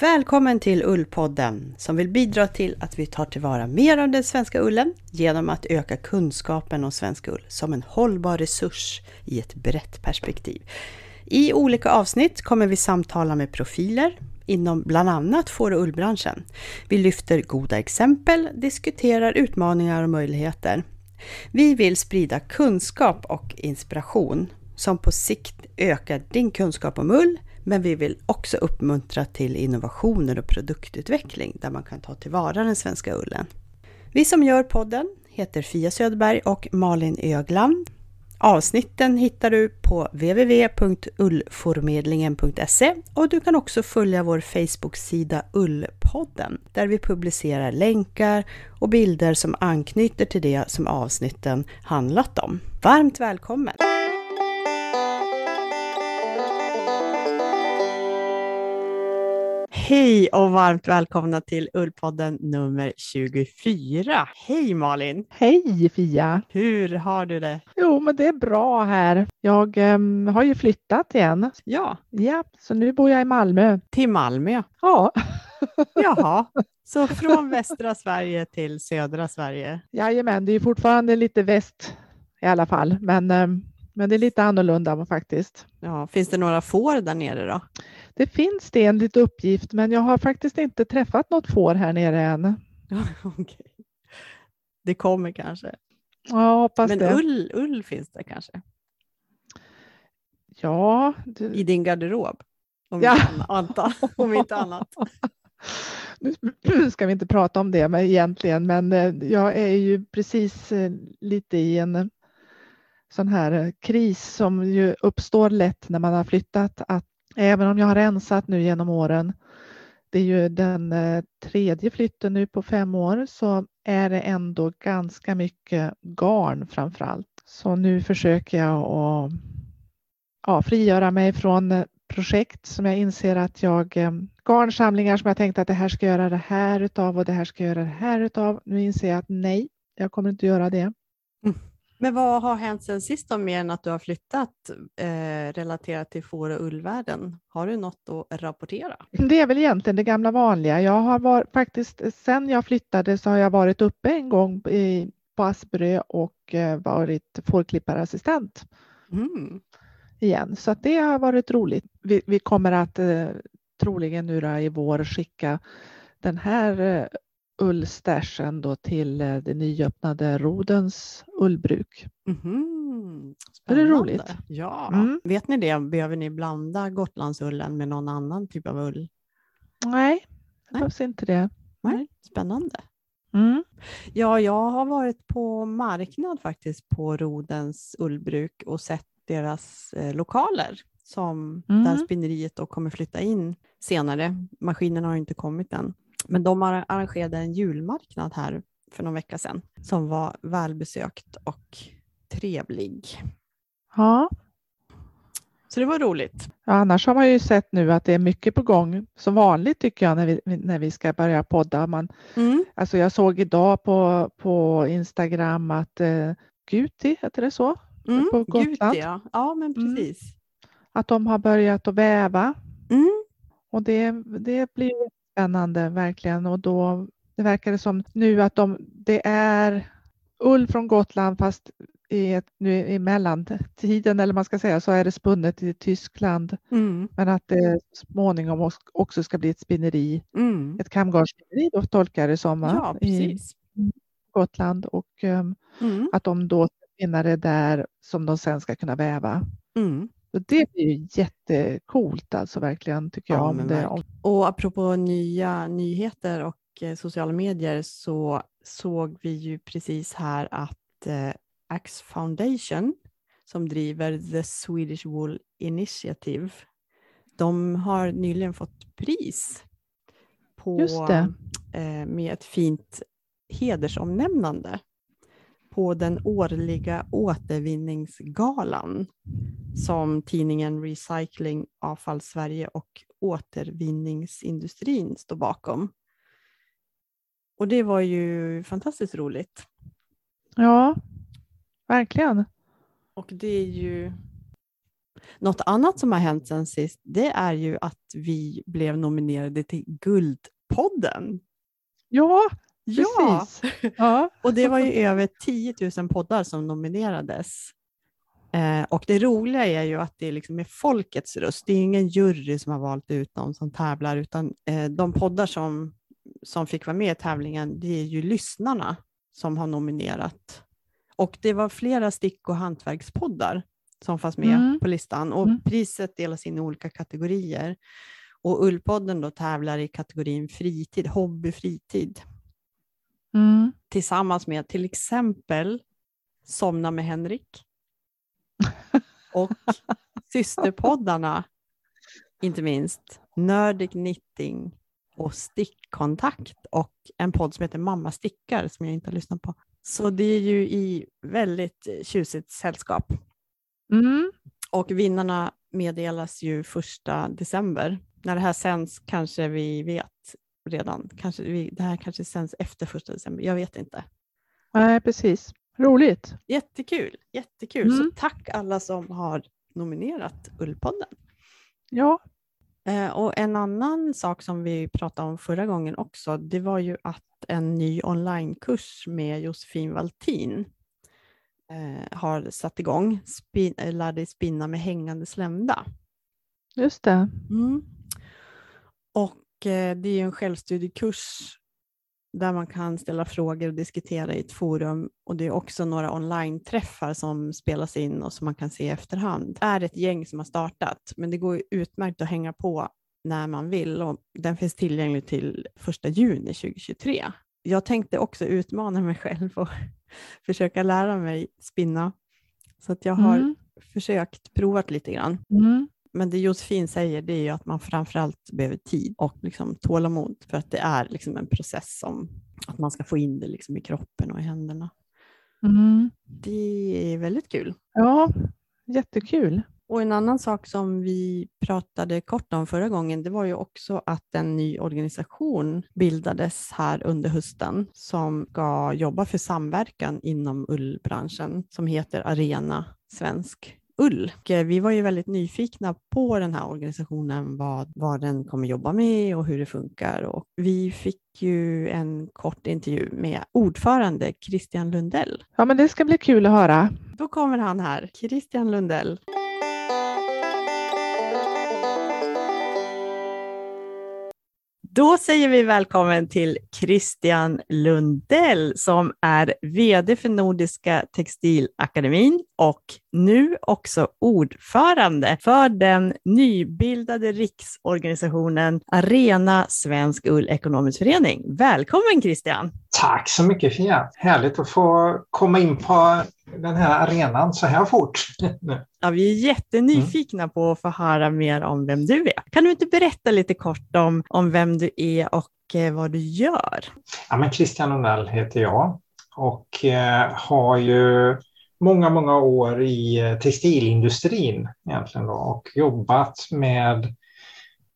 Välkommen till Ullpodden som vill bidra till att vi tar tillvara mer av den svenska ullen genom att öka kunskapen om svensk ull som en hållbar resurs i ett brett perspektiv. I olika avsnitt kommer vi samtala med profiler inom bland annat får och ullbranschen. Vi lyfter goda exempel, diskuterar utmaningar och möjligheter. Vi vill sprida kunskap och inspiration som på sikt ökar din kunskap om ull, men vi vill också uppmuntra till innovationer och produktutveckling där man kan ta tillvara den svenska ullen. Vi som gör podden heter Fia Söderberg och Malin Ögland. Avsnitten hittar du på www.ullformedlingen.se och du kan också följa vår Facebook-sida Ullpodden där vi publicerar länkar och bilder som anknyter till det som avsnitten handlat om. Varmt välkommen! Hej och varmt välkomna till Ullpodden nummer 24. Hej Malin! Hej Fia! Hur har du det? Jo, men det är bra här. Jag um, har ju flyttat igen. Ja. Ja, så nu bor jag i Malmö. Till Malmö? Ja. Jaha, så från västra Sverige till södra Sverige? Jajamän, det är fortfarande lite väst i alla fall, men, um, men det är lite annorlunda faktiskt. Ja, finns det några får där nere då? Det finns det enligt uppgift, men jag har faktiskt inte träffat något får här nere än. okay. Det kommer kanske? Ja, hoppas men det. ull, ull finns det kanske? Ja. Det... I din garderob? Om, ja. inte, om inte annat. Nu ska vi inte prata om det men egentligen, men eh, jag är ju precis eh, lite i en sån här eh, kris som ju uppstår lätt när man har flyttat. Att Även om jag har rensat nu genom åren, det är ju den eh, tredje flytten nu på fem år, så är det ändå ganska mycket garn framför allt. Så nu försöker jag att ja, frigöra mig från eh, projekt som jag inser att jag garnsamlingar som jag tänkte att det här ska göra det här utav och det här ska göra det här utav. Nu inser jag att nej, jag kommer inte göra det. Men vad har hänt sen sist då, mer än att du har flyttat eh, relaterat till får och ullvärlden? Har du något att rapportera? Det är väl egentligen det gamla vanliga. Jag har varit, faktiskt, sen jag flyttade så har jag varit uppe en gång i, på Asperö och eh, varit fårklipparassistent. Mm. Igen, så det har varit roligt. Vi, vi kommer att eh, troligen nu i vår skicka den här eh, ullstashen då till eh, det nyöppnade Rodens ullbruk. Mm, det är roligt. Ja, mm. vet ni det? Behöver ni blanda Gotlandsullen med någon annan typ av ull? Nej, det behövs inte det. Nej. Spännande. Mm. Ja, jag har varit på marknad faktiskt på Rodens ullbruk och sett deras eh, lokaler som mm. där spinneriet då kommer flytta in senare. Maskinen har inte kommit än. Men de arrangerade en julmarknad här för någon vecka sedan som var välbesökt och trevlig. Ja. Så det var roligt. Ja, annars har man ju sett nu att det är mycket på gång som vanligt tycker jag när vi, när vi ska börja podda. Man, mm. alltså jag såg idag på, på Instagram att eh, Guti, heter det så? Mm, på Gotland. Guti, ja. ja men mm. precis. Mm. Att de har börjat att väva. Mm. Och det, det blir spännande verkligen och då det verkar det som nu att de, det är ull från Gotland fast i, ett, nu i mellantiden eller man ska säga så är det spunnet i Tyskland. Mm. Men att det småningom också ska bli ett spinneri, mm. ett kamgarnsspinneri då tolkar jag det som. Ja. I Gotland och um, mm. att de då spinner det där som de sen ska kunna väva. Mm. Så det blir ju jättecoolt alltså verkligen tycker jag. Ja, om det. Och apropå nya nyheter och eh, sociala medier så såg vi ju precis här att eh, Axe Foundation som driver The Swedish Wool Initiative, de har nyligen fått pris på, eh, med ett fint hedersomnämnande på den årliga återvinningsgalan som tidningen Recycling Avfall Sverige och återvinningsindustrin står bakom. Och det var ju fantastiskt roligt. Ja, verkligen. Och det är ju något annat som har hänt sen sist. Det är ju att vi blev nominerade till Guldpodden. Ja, Ja, precis. Ja. och det var ju över 10 000 poddar som nominerades. Eh, och det roliga är ju att det liksom är folkets röst. Det är ingen jury som har valt ut dem som tävlar, utan eh, de poddar som, som fick vara med i tävlingen, det är ju lyssnarna som har nominerat. Och det var flera stick och hantverkspoddar som fanns med Mm. på listan och Mm. priset delas in i olika kategorier. Och Ullpodden då tävlar i kategorin fritid, hobby, fritid Mm. tillsammans med till exempel Somna med Henrik och systerpoddarna, inte minst Nördig Knitting och Stickkontakt och en podd som heter Mamma stickar som jag inte har lyssnat på. Så det är ju i väldigt tjusigt sällskap. Mm. Och vinnarna meddelas ju första december. När det här sänds kanske vi vet redan. Kanske vi, det här kanske sänds efter första december. Jag vet inte. Nej, precis. Roligt. Jättekul, jättekul. Så Mm. tack alla som har nominerat Ullpodden. Ja. Eh, och en annan sak som vi pratade om förra gången också, det var ju att en ny onlinekurs med Josefin Valtin eh, har satt igång. Spin, eh, lär dig spinna med hängande slämda. Just det. Mm. Och det är en självstudiekurs där man kan ställa frågor och diskutera i ett forum. Och det är också några online-träffar som spelas in och som man kan se i efterhand. Det är ett gäng som har startat, men det går utmärkt att hänga på när man vill och den finns tillgänglig till 1 juni 2023. Jag tänkte också utmana mig själv och försöka lära mig spinna. Så att jag har Mm. försökt, provat lite grann. Mm. Men det Josefin säger det är ju att man framförallt behöver tid och liksom tålamod för att det är liksom en process som att man ska få in det liksom i kroppen och i händerna. Mm. Det är väldigt kul. Ja, jättekul. Och en annan sak som vi pratade kort om förra gången, det var ju också att en ny organisation bildades här under hösten som ska jobba för samverkan inom ullbranschen som heter Arena Svensk Ull. Och eh, vi var ju väldigt nyfikna på den här organisationen, vad, vad den kommer jobba med och hur det funkar. Och vi fick ju en kort intervju med ordförande Christian Lundell. Ja, men det ska bli kul att höra. Då kommer han här, Christian Lundell. Då säger vi välkommen till Christian Lundell som är VD för Nordiska Textilakademin och nu också ordförande för den nybildade riksorganisationen Arena Svensk Ull Ekonomisk Förening. Välkommen Christian! Tack så mycket Fia! Härligt att få komma in på den här arenan så här fort. Ja, vi är jättenyfikna på att få höra mer om vem du är. Kan du inte berätta lite kort om, om vem du är och eh, vad du gör? Ja, men Christian Lundell heter jag och eh, har ju många, många år i eh, textilindustrin egentligen då, och jobbat med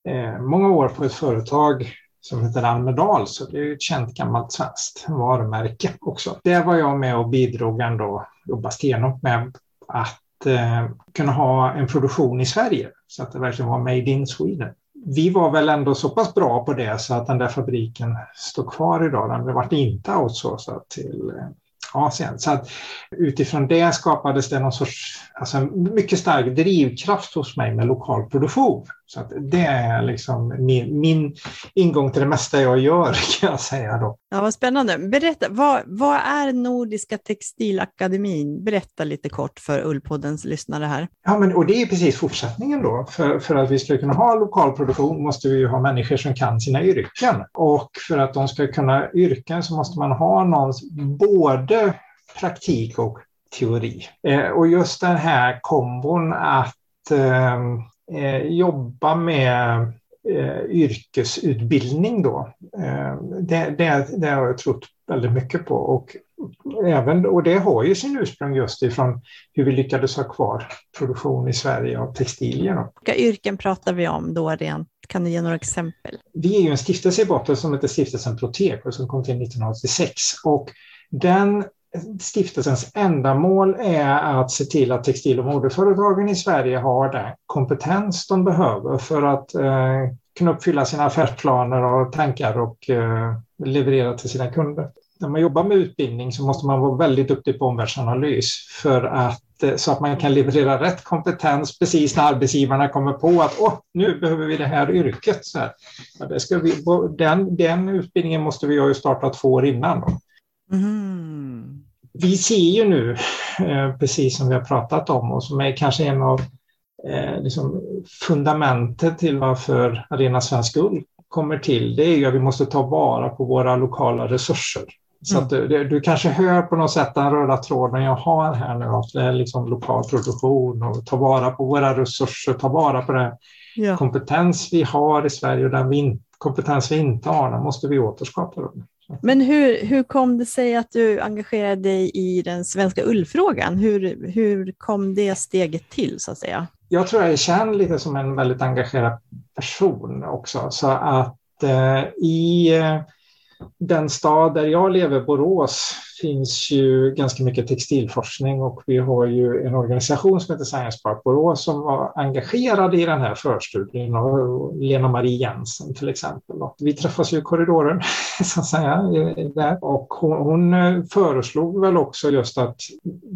eh, många år på ett företag som heter Almedal, så det är ett känt gammalt svenskt varumärke också. Där var jag med och bidrog ändå, jobba stenhårt med att eh, kunna ha en produktion i Sverige så att det verkligen var made in Sweden. Vi var väl ändå så pass bra på det så att den där fabriken står kvar idag. Den blev varit inte outsourcad till eh, Asien. Så att utifrån det skapades det någon sorts, alltså en mycket stark drivkraft hos mig med lokal produktion. Så det är liksom min, min ingång till det mesta jag gör kan jag säga då. Ja, vad spännande. Berätta, vad, vad är Nordiska Textilakademin? Berätta lite kort för Ullpoddens lyssnare här. Ja, men, och det är precis fortsättningen då. För, för att vi ska kunna ha lokal produktion måste vi ju ha människor som kan sina yrken. Och för att de ska kunna yrken så måste man ha någon, både praktik och teori. Eh, och just den här kombon att eh, jobba med eh, yrkesutbildning då, eh, det, det, det har jag trott väldigt mycket på. Och, även, och det har ju sin ursprung just ifrån hur vi lyckades ha kvar produktion i Sverige av textilier. Då. Vilka yrken pratar vi om då rent? Kan du ge några exempel? Vi är ju en stiftelse i botten som heter Stiftelsen Proteko som kom till 1986 och den stiftelsens ändamål är att se till att textil och modeföretagen i Sverige har den kompetens de behöver för att eh, kunna uppfylla sina affärsplaner och tankar och eh, leverera till sina kunder. När man jobbar med utbildning så måste man vara väldigt duktig på omvärldsanalys för att, eh, så att man kan leverera rätt kompetens precis när arbetsgivarna kommer på att Åh, nu behöver vi det här yrket. Så här. Ja, det ska vi, den, den utbildningen måste vi ha startat två år innan. Då. Mm. Vi ser ju nu, eh, precis som vi har pratat om och som är kanske en av eh, liksom fundamentet till varför Arena Svensk Guld kommer till, det är ju att vi måste ta vara på våra lokala resurser. Så att mm. du, du, kanske hör på något sätt den röda tråden jag har här nu, att det är liksom lokal produktion och ta vara på våra resurser, ta vara på den ja. kompetens vi har i Sverige och den vi, kompetens vi inte har, den måste vi återskapa. Då. Men hur, hur kom det sig att du engagerade dig i den svenska ullfrågan? Hur, hur kom det steget till så att säga? Jag tror jag är känd lite som en väldigt engagerad person också. Så att eh, i eh, den stad där jag lever, Borås, finns ju ganska mycket textilforskning och vi har ju en organisation som heter Science Park Borås som var engagerad i den här förstudien och Lena Marie Jensen till exempel. Och vi träffas ju i korridoren så att säga där och hon, hon eh, föreslog väl också just att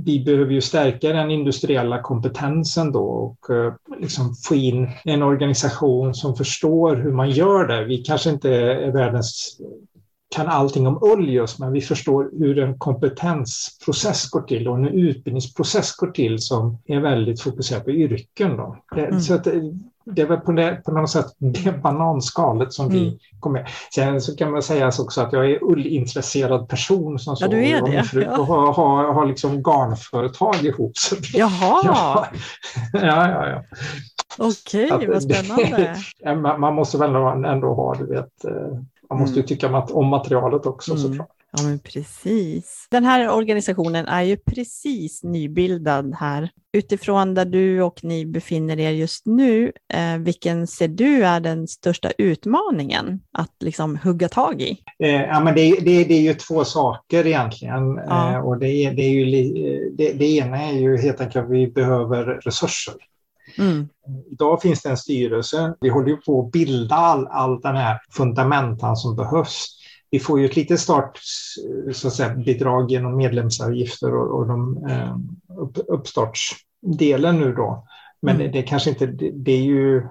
vi behöver ju stärka den industriella kompetensen då och eh, liksom få in en organisation som förstår hur man gör det. Vi kanske inte är världens kan allting om ull just, men vi förstår hur en kompetensprocess går till och en utbildningsprocess går till som är väldigt fokuserad på yrken. Då. Mm. Så att det är väl på, det, på något sätt det bananskalet som mm. vi kom med. Sen så kan man säga också att jag är ullintresserad person som så. Ja, du är det. Och, ja. och har, har, har liksom garnföretag ihop. Så det, Jaha! Ja, ja, ja. ja. Okej, okay, vad spännande. man, man måste väl ändå ha, du vet, eh, man måste ju mm. tycka om materialet också mm. såklart. Ja, men precis. Den här organisationen är ju precis nybildad här. Utifrån där du och ni befinner er just nu, eh, vilken ser du är den största utmaningen att liksom hugga tag i? Eh, ja, men det, det, det, är ju två saker egentligen. Ja. Eh, och det, det, är ju, det, det ena är ju helt enkelt att vi behöver resurser. Mm. Idag finns det en styrelse. Vi håller ju på att bilda all, all den här fundamentan som behövs. Vi får ju ett litet startbidrag genom medlemsavgifter och, och de eh, upp, uppstartsdelen nu då. Men mm. det, det kanske inte, det, det är ju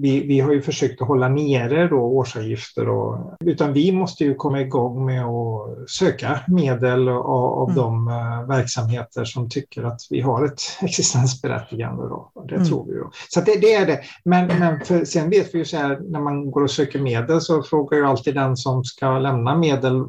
vi, vi har ju försökt att hålla nere då årsavgifter, och, utan vi måste ju komma igång med att söka medel av, av mm. de uh, verksamheter som tycker att vi har ett existensberättigande. Då. Det mm. tror vi. Då. Så det, det, är det. Men, men för, sen vet vi ju så här, när man går och söker medel så frågar ju alltid den som ska lämna medel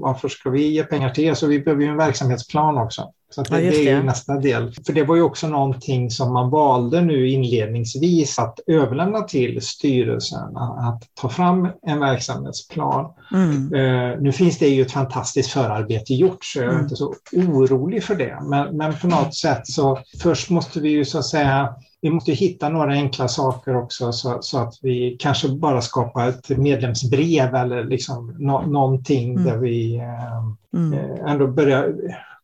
varför ska vi ge pengar till er? Så vi behöver ju en verksamhetsplan också. Så det, ja, det, är ju nästa del. För det var ju också någonting som man valde nu inledningsvis att överlämna till styrelsen att ta fram en verksamhetsplan. Mm. Uh, nu finns det ju ett fantastiskt förarbete gjort så jag är mm. inte så orolig för det. Men, men på något sätt så först måste vi ju så att säga vi måste hitta några enkla saker också så, så, att vi kanske bara skapar ett medlemsbrev eller liksom no, någonting mm. där vi eh, mm. Eh, ändå börjar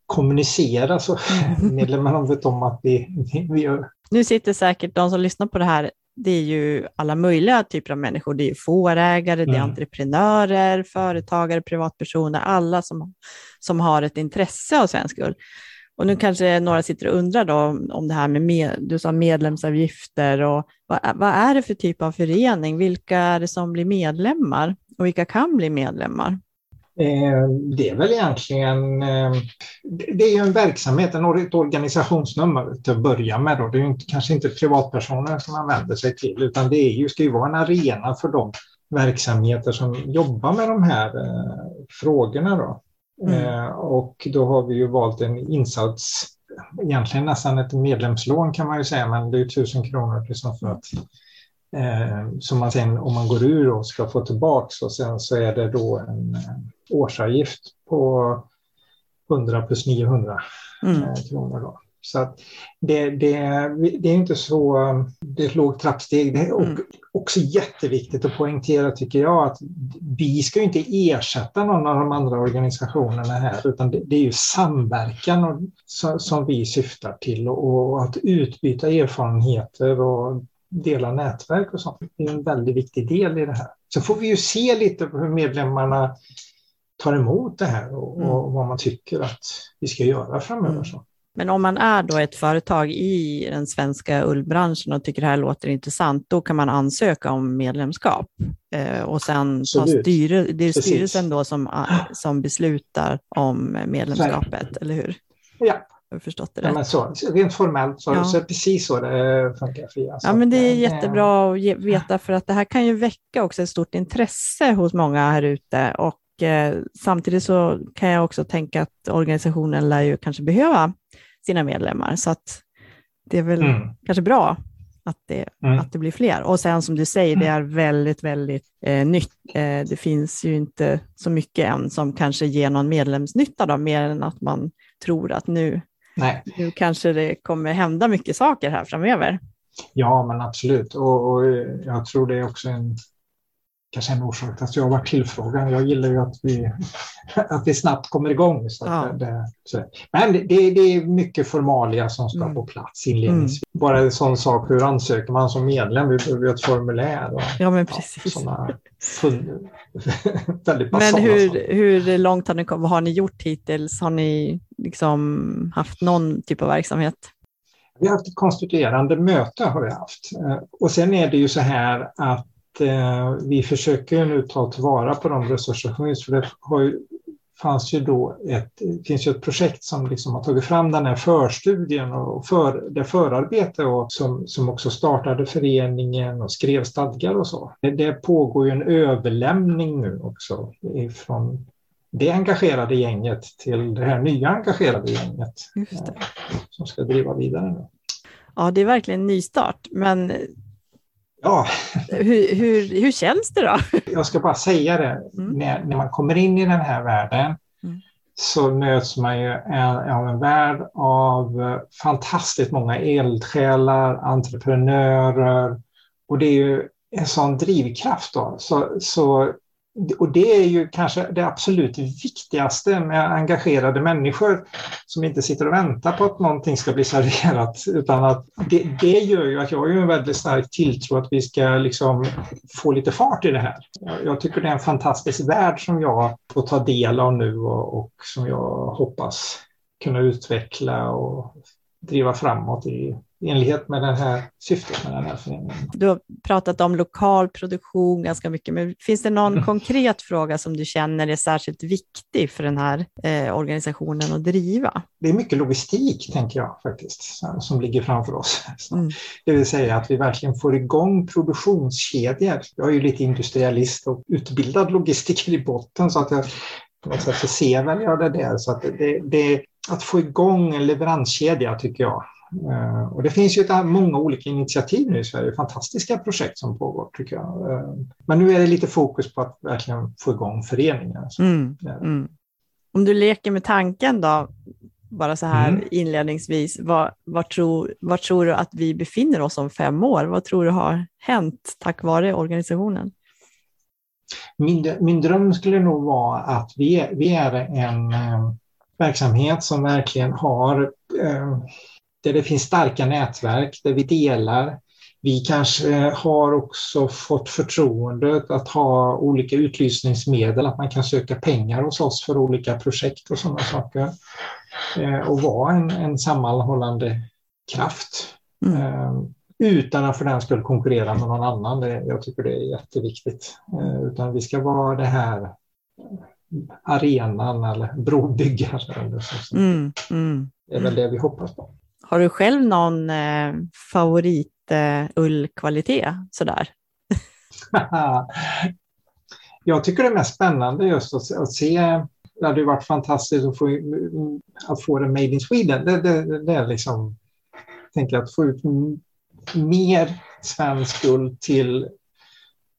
kommunicera så mm. medlemmarna vet om att vi, vi gör. Nu sitter säkert de som lyssnar på det här det är ju alla möjliga typer av människor. Det är fårägare, mm. det är mm. entreprenörer, företagare, privatpersoner, alla som, som har ett intresse av svensk ull. Och nu kanske några sitter och undrar då om det här med, med du sa medlemsavgifter och vad, vad är det för typ av förening? Vilka är det som blir medlemmar och vilka kan bli medlemmar? Eh, det är väl egentligen eh, det är ju en verksamhet, ett organisationsnummer till att börja med. Då. Det är ju inte, kanske inte privatpersoner som man vänder sig till utan det är ju, ska ju vara en arena för de verksamheter som jobbar med de här eh, frågorna. Då. Mm. och då har vi ju valt en insats, egentligen nästan ett medlemslån kan man ju säga, men det är tusen kronor liksom för att eh, som man sen om man går ur och ska få tillbaks och sen så är det då en eh, årsavgift på 100 plus 900 mm. eh, kronor. Då. Så att det, det, det är inte så, det är ett lågt trappsteg. Det är mm. också jätteviktigt att poängtera tycker jag att vi ska inte ersätta någon av de andra organisationerna här utan det, det är ju samverkan och, som, som vi syftar till och, och att utbyta erfarenheter och dela nätverk och sånt. Det är en väldigt viktig del i det här. Så får vi ju se lite på hur medlemmarna tar emot det här och, mm. och vad man tycker att vi ska göra framöver. Mm. Så. Men om man är då ett företag i den svenska ullbranschen och tycker det här låter intressant, då kan man ansöka om medlemskap. Eh, och sen styre, det är Precis. styrelsen då som, som beslutar om medlemskapet, eller hur? Ja, har förstått det ja, men så, Rent formellt så, ja. så är det precis så det funkar för Ja, men det är jättebra att veta för att det här kan ju väcka också ett stort intresse hos många här ute och eh, samtidigt så kan jag också tänka att organisationen lär ju kanske behöva sina medlemmar så att det är väl mm. kanske bra att det, mm. att det blir fler. Och sen som du säger, det är väldigt, väldigt eh, nytt. Eh, det finns ju inte så mycket än som kanske ger någon medlemsnytta då, mer än att man tror att nu Nej. Nu kanske det kommer hända mycket saker här framöver. Ja, men absolut. Och, och jag tror det är också en, kanske en orsak att jag har varit tillfrågad. Jag gillar ju att vi, att vi snabbt kommer igång. Så ja. det, så. Men det, det, är mycket formalia som ska mm. på plats inledningsvis. Mm. Bara en sån sak, hur ansöker man som medlem? Vi behöver ett formulär. Och, ja, men precis. Ja, väldigt Men hur, hur långt har ni, vad har ni gjort hittills? Har ni liksom haft någon typ av verksamhet? Vi har haft ett konstituerande möte har vi haft. Eh, och sen är det ju så här att eh, vi försöker nu ta tillvara på de resurser som finns. För det har ju, fanns ju då ett, finns ju ett projekt som liksom har tagit fram den här förstudien och för, det förarbete och som, som också startade föreningen och skrev stadgar och så. Det, det pågår ju en överlämning nu också ifrån det engagerade gänget till det här nya engagerade gänget som ska driva vidare. Nu. Ja, det är verkligen en nystart, men ja. hur, hur, hur känns det då? Jag ska bara säga det, mm. när, när man kommer in i den här världen mm. så möts man ju av en värld av fantastiskt många eldsjälar, entreprenörer och det är ju en sån drivkraft. Då. Så, så och det är ju kanske det absolut viktigaste med engagerade människor som inte sitter och väntar på att någonting ska bli serverat. Utan att det, det gör ju att jag har en väldigt stark tilltro att vi ska liksom få lite fart i det här. Jag tycker det är en fantastisk värld som jag får ta del av nu och, och som jag hoppas kunna utveckla och driva framåt i enlighet med det här syftet med den här föreningen. Du har pratat om lokal produktion ganska mycket, men finns det någon mm. konkret fråga som du känner är särskilt viktig för den här eh, organisationen att driva? Det är mycket logistik, tänker jag faktiskt, som ligger framför oss. Mm. Det vill säga att vi verkligen får igång produktionskedjor. Jag är ju lite industrialist och utbildad logistiker i botten, så att jag på något sätt så ser väl jag det där. Så att det, det, att få igång en leveranskedja tycker jag och det finns ju många olika initiativ nu i Sverige, fantastiska projekt som pågår tycker jag. Eh, men nu är det lite fokus på att verkligen få igång föreningar. Mm, mm. Om du leker med tanken då, bara så här mm. inledningsvis, var, var, tror, du att vi befinner oss om fem år? Vad tror du har hänt tack vare organisationen? Min, min dröm skulle nog vara att vi vi är en eh, verksamhet som verkligen har eh, där det finns starka nätverk, där vi delar. Vi kanske har också fått förtroendet att ha olika utlysningsmedel, att man kan söka pengar hos oss för olika projekt och sådana saker. Eh, och vara en, en sammanhållande kraft. Mm. Eh, utan att för den skull konkurrera med någon annan. Jag tycker det är jätteviktigt. Eh, utan vi ska vara det här arenan eller brobyggare. Eller så. Mm, mm, det är väl det vi hoppas på. Har du själv någon eh, favorit eh, sådär? jag tycker det är mest spännande just att, att se. Det hade varit fantastiskt att få, att få det made in Sweden. Det, det, det är liksom, tänker att få ut mer svensk ull till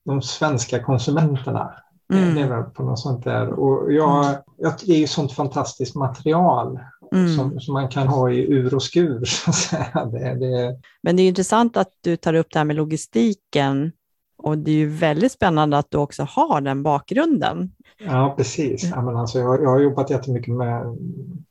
de svenska konsumenterna. Mm. Det är väl på något sånt där. Och jag, jag, det är ju sånt fantastiskt material mm. som, som, man kan ha i ur och skur. Så att säga. Det, det... Men det är intressant att du tar upp det här med logistiken och det är ju väldigt spännande att du också har den bakgrunden. Ja, precis. Ja, men alltså, jag, jag har jobbat jättemycket med,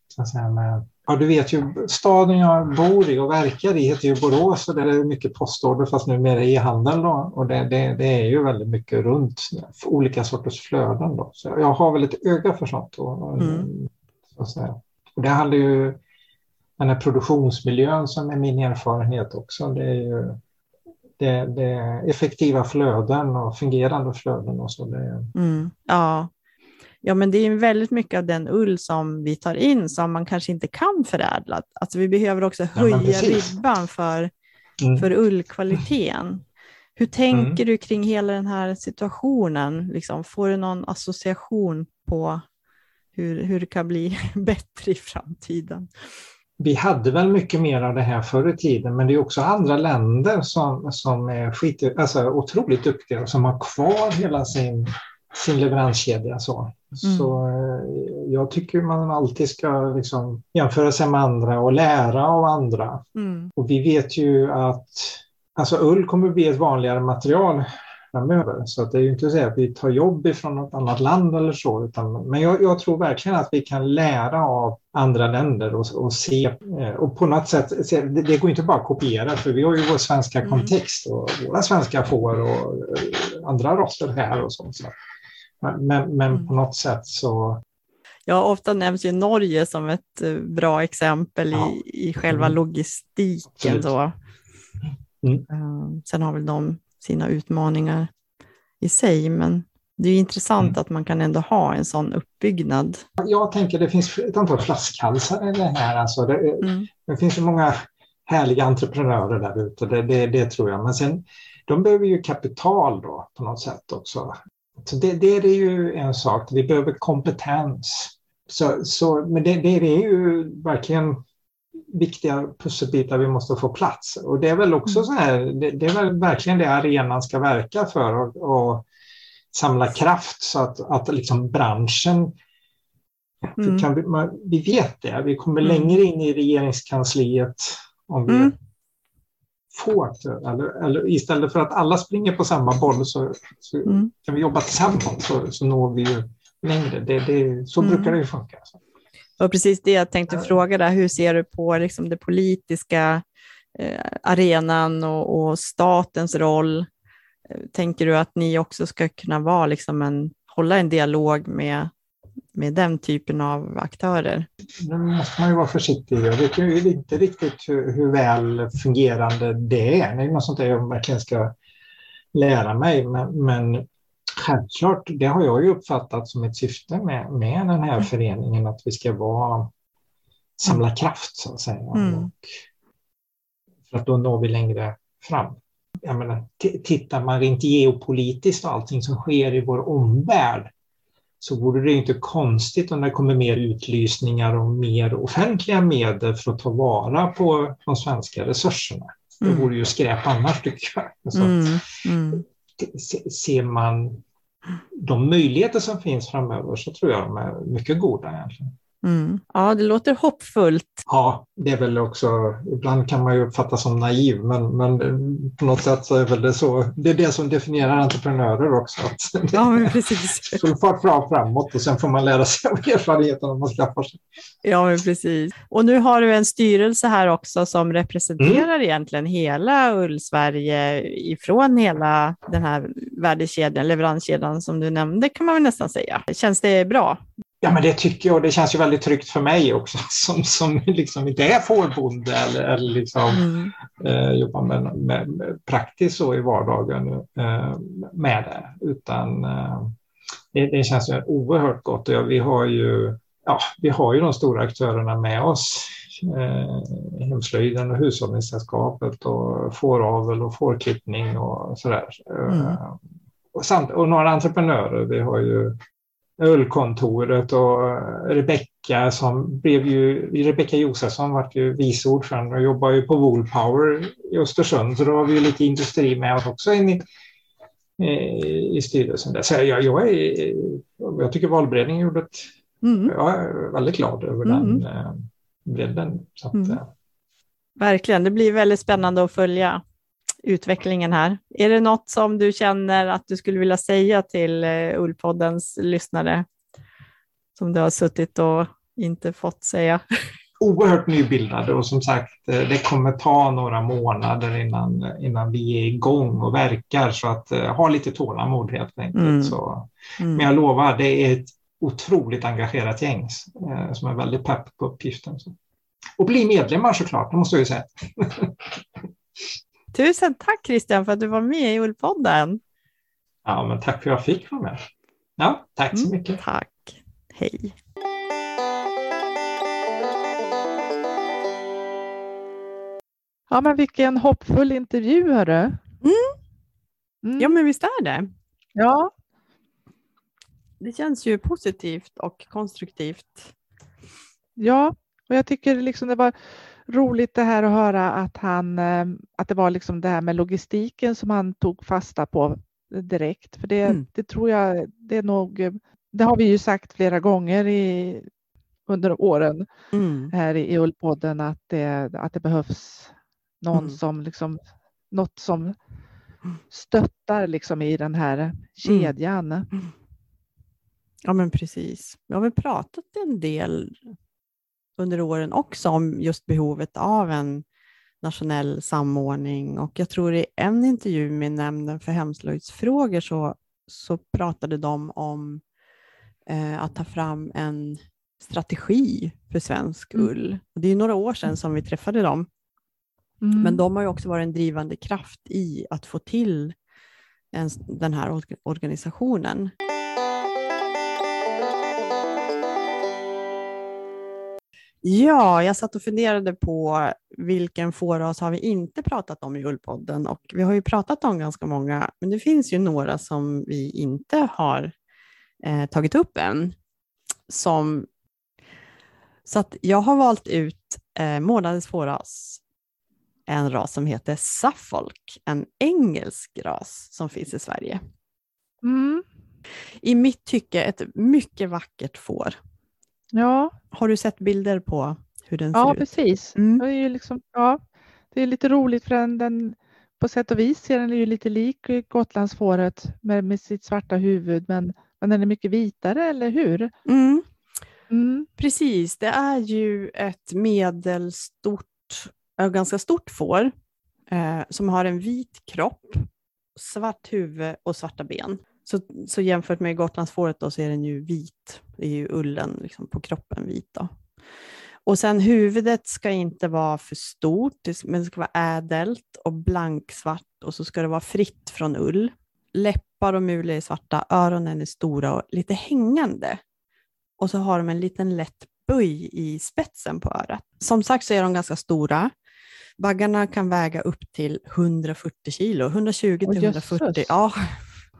så att säga, med Ja, du vet ju, staden jag bor i och verkar i heter ju Borås och där är det mycket postorder fast nu mer e-handel och det, det, det, är ju väldigt mycket runt olika sorters flöden. Då. Så jag har väl ett öga för sånt. Och, mm. så att säga. Och det handlar ju den här produktionsmiljön som är min erfarenhet också. Det är ju det, det är effektiva flöden och fungerande flöden och så. Det... Mm. Ja, Ja, men det är väldigt mycket av den ull som vi tar in som man kanske inte kan förädla. Alltså vi behöver också höja ja, ribban för, mm. för ullkvaliteten. Hur tänker mm. du kring hela den här situationen? Liksom, får du någon association på hur, hur det kan bli bättre i framtiden? Vi hade väl mycket mer av det här förr i tiden, men det är också andra länder som, som är skit, alltså otroligt duktiga och som har kvar hela sin, sin leveranskedja. Så. Mm. Så eh, jag tycker man alltid ska liksom jämföra sig med andra och lära av andra. Mm. Och vi vet ju att alltså ull kommer att bli ett vanligare material framöver. Så att det är ju inte så att vi tar jobb ifrån något annat land eller så. Utan, men jag, jag tror verkligen att vi kan lära av andra länder och, och se. Eh, och på något sätt, se, det, det, går inte bara att kopiera för vi har ju vår svenska mm. kontext och våra svenska får och eh, andra raser här och så. så. Men, men mm. på något sätt så... Ja, ofta nämns ju Norge som ett eh, bra exempel ja. i, i själva mm. logistiken. Så. Mm. Uh, sen har väl de sina utmaningar i sig, men det är intressant mm. att man kan ändå ha en sån uppbyggnad. Jag tänker det finns ett antal flaskhalsar i det här. Alltså det, mm. det finns så många härliga entreprenörer där ute, det, det, det, tror jag. Men sen, de behöver ju kapital då på något sätt också. Så det, det, är ju en sak, vi behöver kompetens. Så, så, men det, det, är ju verkligen viktiga pusselbitar vi måste få plats. Och det är väl också mm. så här, det, det, är väl verkligen det arenan ska verka för och, och samla kraft så att, att liksom branschen mm. kan, vi vet det, vi kommer mm. längre in i regeringskansliet om vi mm få aktörer. Eller, eller, istället för att alla springer på samma boll så, så mm. kan vi jobba tillsammans så, så når vi ju längre. Det, det, så mm. brukar det ju funka. Och precis det jag tänkte fråga där, hur ser du på liksom det politiska eh, arenan och, och, statens roll? Tänker du att ni också ska kunna vara liksom en, hålla en dialog med med den typen av aktörer? Nu måste man ju vara försiktig. Jag vet ju inte riktigt hur, hur väl fungerande det är. Det är något sånt där jag verkligen ska lära mig. Men, men självklart, det har jag ju uppfattat som ett syfte med, med den här föreningen, att vi ska vara, samla kraft så att säga. Mm. För att då når vi längre fram. Jag menar, tittar man rent geopolitiskt och allting som sker i vår omvärld så vore det inte konstigt om det kommer mer utlysningar och mer offentliga medel för att ta vara på de svenska resurserna. Det mm. vore ju skräp annars tycker jag. Så mm. Mm. Ser man de möjligheter som finns framöver så tror jag de är mycket goda egentligen. Mm. Ja, det låter hoppfullt. Ja, det är väl också, ibland kan man ju uppfattas som naiv, men, men på något sätt så är väl det så, det är det som definierar entreprenörer också. Ja, men precis. Så fart fram framåt och sen får man lära sig av erfarenheterna man skaffar sig. Ja, men precis. Och nu har du en styrelse här också som representerar mm. egentligen hela Ull-Sverige ifrån hela den här värdekedjan, leveranskedjan som du nämnde kan man väl nästan säga. Känns det bra? Ja, men det tycker jag. Det känns ju väldigt tryggt för mig också som, som liksom inte är fårbonde eller, eller liksom, mm. eh, jobbar med, med, med, praktiskt så i vardagen eh, med det. Utan eh, det, det, känns ju oerhört gott. Och vi, har ju, ja, vi har ju de stora aktörerna med oss. Eh, hemslöjden och Hushållningssällskapet och fåravel och fårklippning och sådär. Mm. Eh, och, samt, och några entreprenörer. Vi har ju Ullkontoret och eh, Rebecka som blev ju, Rebecka Josefsson vart ju vice ordförande och jobbar ju på Woolpower i Östersund så då har vi lite industri med oss också in i, i styrelsen. Där. Så jag, jag, är, jag tycker valberedningen gjorde ett, mm. jag är väldigt glad över mm. den. Eh, bredden. Så att, Mm. eh, Verkligen, det blir väldigt spännande att följa utvecklingen här. Är det något som du känner att du skulle vilja säga till eh, Ullpoddens lyssnare som du har suttit och inte fått säga? oerhört nybildade och som sagt eh, det kommer ta några månader innan, innan vi är igång och verkar så att eh, ha lite tålamod helt enkelt. Mm. Så, Mm. men jag lovar, det är ett otroligt engagerat gäng som är väldigt pepp på uppgiften. Och bli medlemmar såklart, det måste jag ju säga. Tusen tack Christian för att du var med i Ullpodden. Ja, men tack för att jag fick vara med. Ja, tack så Mm, mycket. Tack. Hej. Ja, men vilken hoppfull intervju, hörru. Mm. Ja, men visst är det. ja, Det känns ju positivt och konstruktivt. ja, och jag tycker liksom det var roligt det här att höra att han, eh, att det var liksom det här med logistiken som han tog fasta på direkt. För det, Mm. det tror jag, det är nog, det har vi ju sagt flera gånger i, under åren Mm. här i Ullpodden att det, att det behövs någon Mm. som liksom, något som stöttar liksom i den här kedjan. Ja, men precis. Vi har väl pratat en del under åren också om just behovet av en nationell samordning och jag tror i en intervju med Nämnden för hemslöjdsfrågor så, så pratade de om eh, att ta fram en strategi för svensk Mm. ull. Och det är några år sedan som vi träffade dem, Mm. men de har ju också varit en drivande kraft i att få till en, den här org- organisationen. Ja, jag satt och funderade på vilken fåras har vi inte pratat om i Ullpodden och vi har ju pratat om ganska många, men det finns ju några som vi inte har eh, tagit upp än. Som, så att jag har valt ut eh, månadens fåras, en ras som heter Suffolk, en engelsk ras som finns i Sverige. Mm. I mitt tycke ett mycket vackert får. Ja, Har du sett bilder på hur den ja ser ut? precis. Mm. Det är ju liksom, ja, det är lite roligt för den, den på sätt och vis ser den ju lite lik Gotlandsfåret med, med sitt svarta huvud, men, men den är mycket vitare, eller hur? Mm, Mm. precis, det är ju ett medelstort, ganska stort får eh, som har en vit kropp, svart huvud och svarta ben. Så, så jämfört med Gotlandsfåret då så är den ju vit, det är ju ullen liksom på kroppen vit då. Och sen huvudet ska inte vara för stort, men det ska vara ädelt och blanksvart och så ska det vara fritt från ull. Läppar och mulor är svarta, öronen är stora och lite hängande. Och så har de en liten lätt böj i spetsen på örat. Som sagt så är de ganska stora. Baggarna kan väga upp till 140 kilo, 120 till Åh, 140. jösses. Ja,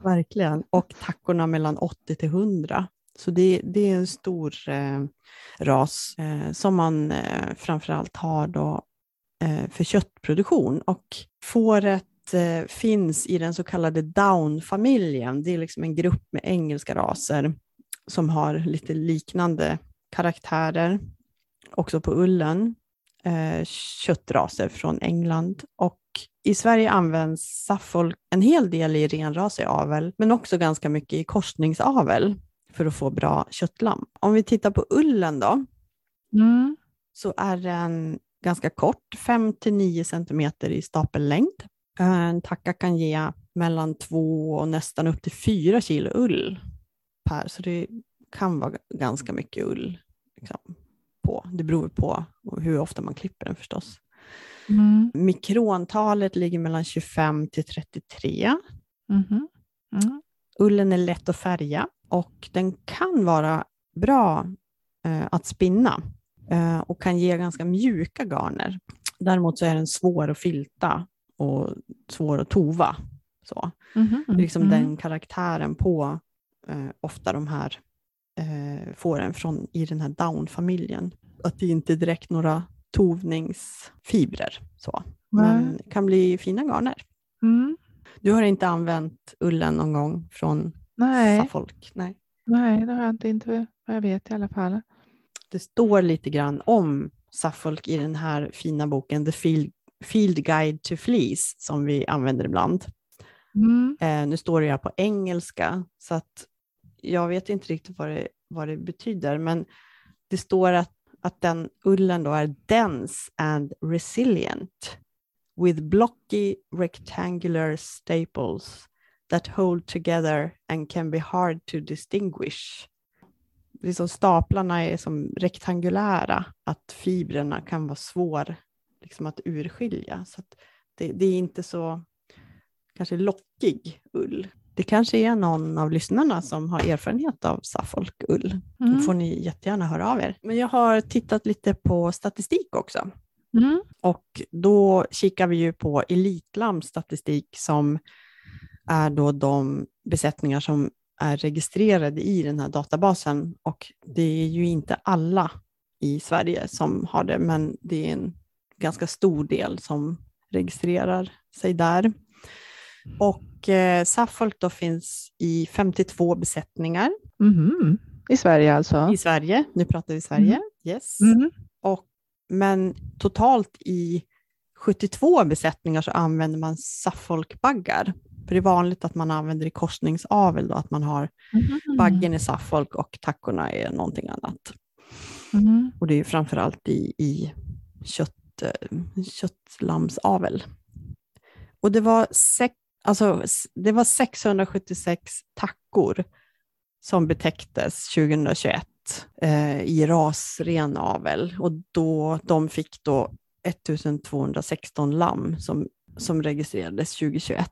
verkligen. Och tackorna mellan 80 till 100. Så det, det är en stor eh, ras eh, som man eh, framförallt har då, eh, för köttproduktion. Och fåret eh, finns i den så kallade Down-familjen. Det är liksom en grupp med engelska raser som har lite liknande karaktärer, också på ullen. Eh, köttraser från England. Och i Sverige används Suffolk en hel del i renrasig avel, men också ganska mycket i korsningsavel för att få bra köttlamm. Om vi tittar på ullen då, Mm. så är den ganska kort, 5-9 cm i stapellängd. En tacka kan ge mellan 2 och nästan upp till 4 kilo ull per, så det kan vara ganska mycket ull. Liksom, på. Det beror på hur ofta man klipper den förstås. Mm. Mikrontalet ligger mellan 25 till 33. Mhm. Mm. Ullen är lätt att färga och den kan vara bra eh, att spinna eh, och kan ge ganska mjuka garner. Däremot så är den svår att filta och svår att tova. Så. Mhm. Det är liksom Mm. den karaktären på eh, ofta de här eh, fåren från, i den här down-familjen. Att det inte är direkt några tovningsfibrer. Så. Men Nej. det kan bli fina garner. Mm. Du har inte använt ullen någon gång från Nej, Suffolk? Nej. nej, det har jag inte, inte vad jag vet i alla fall. Det står lite grann om Suffolk i den här fina boken The Field, Field Guide to Fleece som vi använder ibland. Mm. Eh, nu står det här på engelska, så att jag vet inte riktigt vad det, vad det betyder, men det står att, att den ullen då är dense and resilient with blocky rectangular staples that hold together and can be hard to distinguish. Liksom staplarna är som rektangulära, att fibrerna kan vara svår liksom att urskilja. Så att det, det är inte så kanske lockig ull. Det kanske är någon av lyssnarna som har erfarenhet av Suffolk-ull. Då Mm. får ni jättegärna höra av er. Men jag har tittat lite på statistik också. Mm. Och då kikar vi ju på Elitlams statistik som är då de besättningar som är registrerade i den här databasen. Och det är ju inte alla i Sverige som har det, men det är en ganska stor del som registrerar sig där. Och eh, Suffolk då finns i 52 besättningar Mhm. I Sverige alltså? i Sverige. Nu pratar vi Sverige. Yes. Mm. Och, men totalt i 72 besättningar så använder man Suffolk-baggar. För det är vanligt att man använder i korsningsavel, då, att man har Mhm. baggen i Suffolk och tackorna är någonting annat. Mhm. Och det är framför allt i, i kött, eh, köttlammsavel. Och det var, sex, alltså, det var 676 tackor som betäcktes 2021 eh, i rasren avel. Och då, de fick då 1216 lamm som, som registrerades 2021.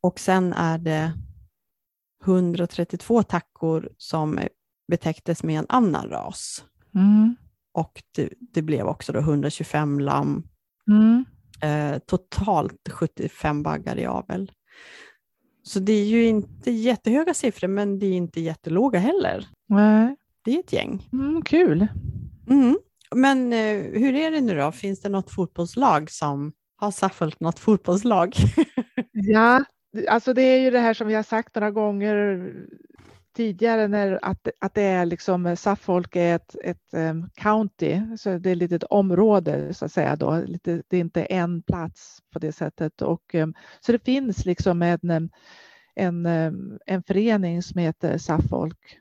Och sen är det 132 tackor som betäcktes med en annan ras. Mm. Och det, det blev också då 125 lamm, Mm. Eh, totalt 75 baggar i avel. Så det är ju inte jättehöga siffror, men det är inte jättelåga heller. Nej. Det är ett gäng. Mm, kul. Mm. Men eh, hur är det nu då? Finns det något fotbollslag som har Suffolk något fotbollslag? Ja, alltså det är ju det här som vi har sagt några gånger tidigare när att, att det är liksom Suffolk är ett, ett um, county, så det är lite ett område så att säga då. Lite, det är inte en plats på det sättet och um, så det finns liksom en, um, en, en förening som heter Suffolk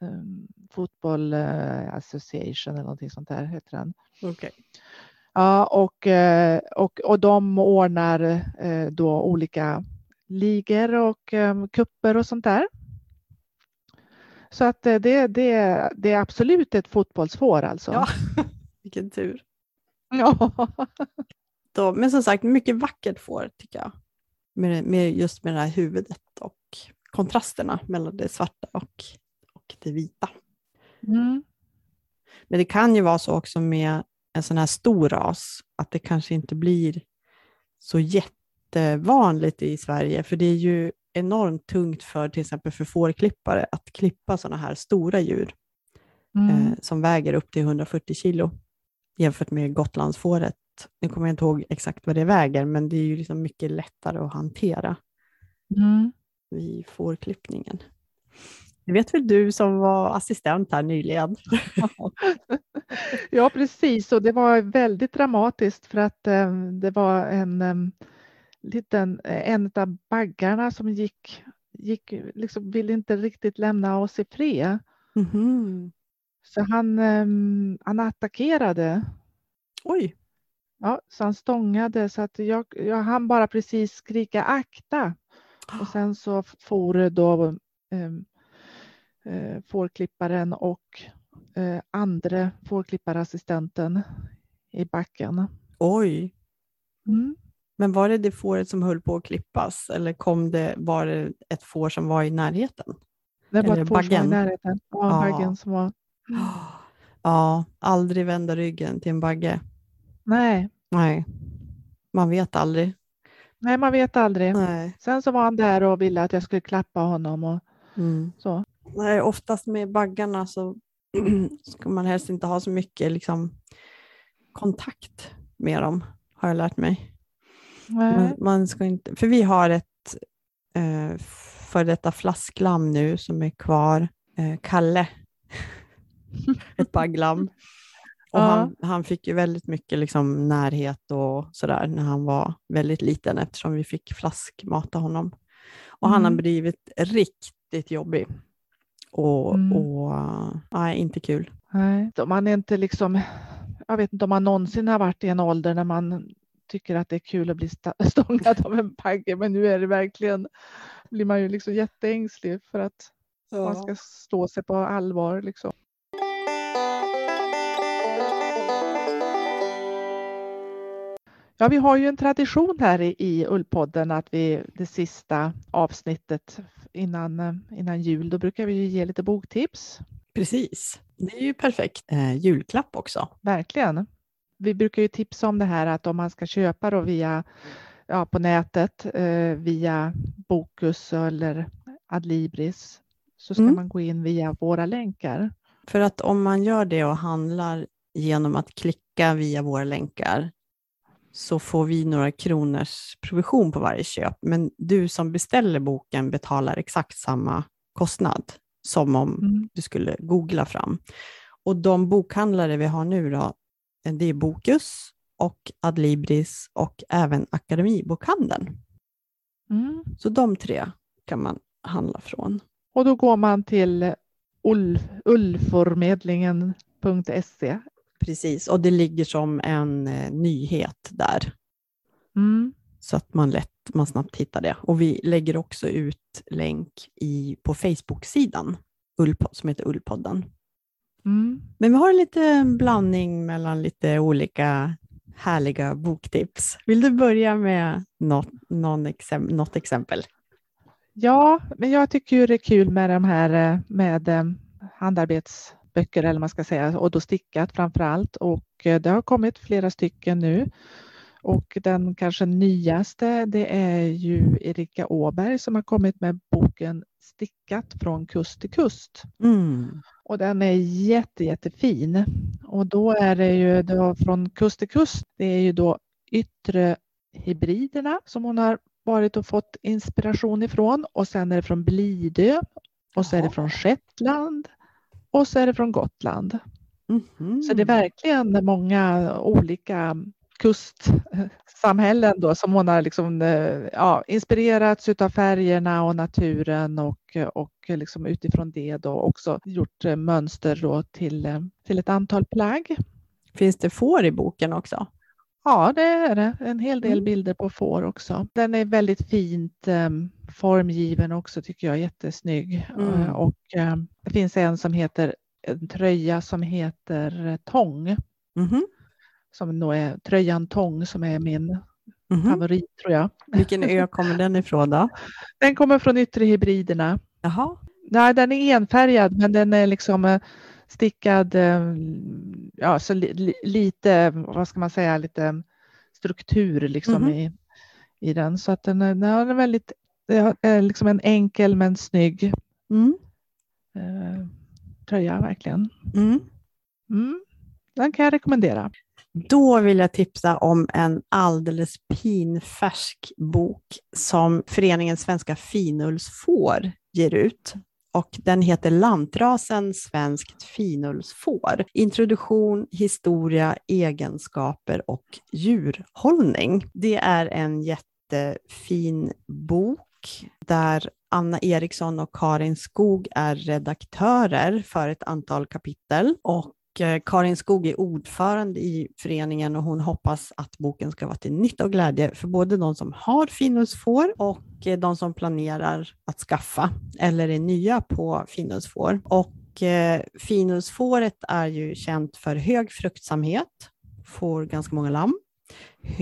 um, Football uh, Association eller någonting sånt där heter den. Okej. Ja, och, eh, och, och de ordnar eh, då olika ligor och um, kupper och sånt där. Så att eh, det, det, det är absolut ett fotbollsfår alltså. Ja, vilken tur. Ja. Då, men som sagt, mycket vackert får tycker jag. Med, med, just med det här huvudet och kontrasterna mellan det svarta och, och det vita. Mm. Men det kan ju vara så också med en sån här stor ras, att det kanske inte blir så jättevanligt i Sverige, för det är ju enormt tungt för till exempel för fårklippare att klippa sådana här stora djur Mm. eh, som väger upp till 140 kilo jämfört med Gotlandsfåret. Nu kommer jag inte ihåg exakt vad det väger, men det är ju liksom mycket lättare att hantera Mm. vid fårklippningen. Det vet väl du som var assistent här nyligen? Ja, precis. Och det var väldigt dramatiskt för att eh, det var en um, liten, eh, en av baggarna som gick, gick liksom ville inte riktigt lämna oss i fred. Mhm. Så han, um, han attackerade. Oj, Ja, så han stångade så att jag, jag hann bara precis skrika akta. Och sen så for då um, uh, fårklipparen och uh, andra fårklipparassistenten i backen. oj. Mm. Men var det det fåret som höll på att klippas eller kom det, var det ett får som var i närheten? Det var Eller ett får som var i närheten. Ja, Ja. baggen som var... Ja, aldrig vända ryggen till en bagge. Nej, Nej, man vet aldrig. nej, man vet aldrig. Nej. Sen så var han där och ville att jag skulle klappa honom och Mm. så. Nej, oftast med baggarna så ska man helst inte ha så mycket liksom, kontakt med dem, har jag lärt mig. Man, man ska inte, för vi har ett eh, för detta flasklamm nu som är kvar, eh, Kalle, ett bagglamm. Och Ja. han, han fick ju väldigt mycket liksom närhet och sådär när han var väldigt liten eftersom vi fick flaskmata honom. Och han har Mm. blivit riktigt jobbig. Och, Mm. och nej, inte kul. Nej, man är inte liksom, jag vet inte om man någonsin har varit i en ålder när man tycker att det är kul att bli stångad av en bagge, men nu är det verkligen, blir man ju liksom jätteängslig för att man ska stå sig på allvar. Liksom. Ja, vi har ju en tradition här i, i Ullpodden att vi det sista avsnittet innan, innan jul, då brukar vi ju ge lite boktips. Precis. Det är ju perfekt. Eh, julklapp också. Verkligen. Vi brukar ju tipsa om det här att om man ska köpa då via ja, på nätet eh, via Bokus eller Adlibris så ska Mm. man gå in via våra länkar. För att om man gör det och handlar genom att klicka via våra länkar så får vi några kronors provision på varje köp. Men du som beställer boken betalar exakt samma kostnad som om Mm. du skulle googla fram. Och de bokhandlare vi har nu då, det är Bokus och Adlibris och även Akademibokhandeln. Mm. Så de tre kan man handla från. Och då går man till ull, ullförmedlingen.se. Precis, och det ligger som en eh, nyhet där. Mm. så att man lätt, man snabbt hittar det. Och vi lägger också ut länk i, på Facebook-sidan som heter Ullpodden. Mm. Men vi har en liten blandning mellan lite olika härliga boktips. Vill du börja med något, någon exem, något exempel? Ja, men jag tycker ju det är kul med de här eh, med eh, handarbetsböcker eller man ska säga och då stickat framför allt och eh, det har kommit flera stycken nu. Och den kanske nyaste det är ju Erika Åberg som har kommit med boken Stickat från kust till kust. Mm. Och den är jätte, jättefin. Och då är det ju då från kust till kust. Det är ju då yttre hybriderna som hon har varit och fått inspiration ifrån. Och sen är det från Blidö. Och så är det från Shetland. Och så är det från Gotland. Mhm. Så det är verkligen många olika kustsamhällen då som hon har liksom, eh, ja, inspirerats av färgerna och naturen och, och liksom utifrån det då också gjort eh, mönster då till, eh, till ett antal plagg. Finns det får i boken också? Ja, det är det. En hel del Mm. bilder på får också. Den är väldigt fint formgiven också tycker jag, jättesnygg. Mm. Och det finns en som heter en tröja som heter Tång. Mhm. Som nog är tröjan Tång som är min Mhm. favorit tror jag. Vilken ö kommer den ifrån då? Den kommer från Yttre Hybriderna. Jaha. Nej, den är enfärgad men den är liksom eh, stickad, eh, ja så li, li, lite, vad ska man säga, lite struktur liksom Mhm. i, i den. Så att den är, den är väldigt, är liksom en enkel men snygg Mm. eh, tröja verkligen. Mm. Mm. Den kan jag rekommendera. Då vill jag tipsa om en alldeles pinfärsk bok som Föreningen Svenska Finullsfår ger ut. Och den heter Lantrasen svenskt finullsfår. Introduktion, historia, egenskaper och djurhållning. Det är en jättefin bok där Anna Eriksson och Karin Skog är redaktörer för ett antal kapitel. Och Eh, Karin Skog är ordförande i föreningen och hon hoppas att boken ska vara till nytta och glädje för både de som har finullsfår och eh, de som planerar att skaffa eller är nya på finullsfår. Och eh, finullsfåret är ju känt för hög fruktsamhet, får ganska många lamm,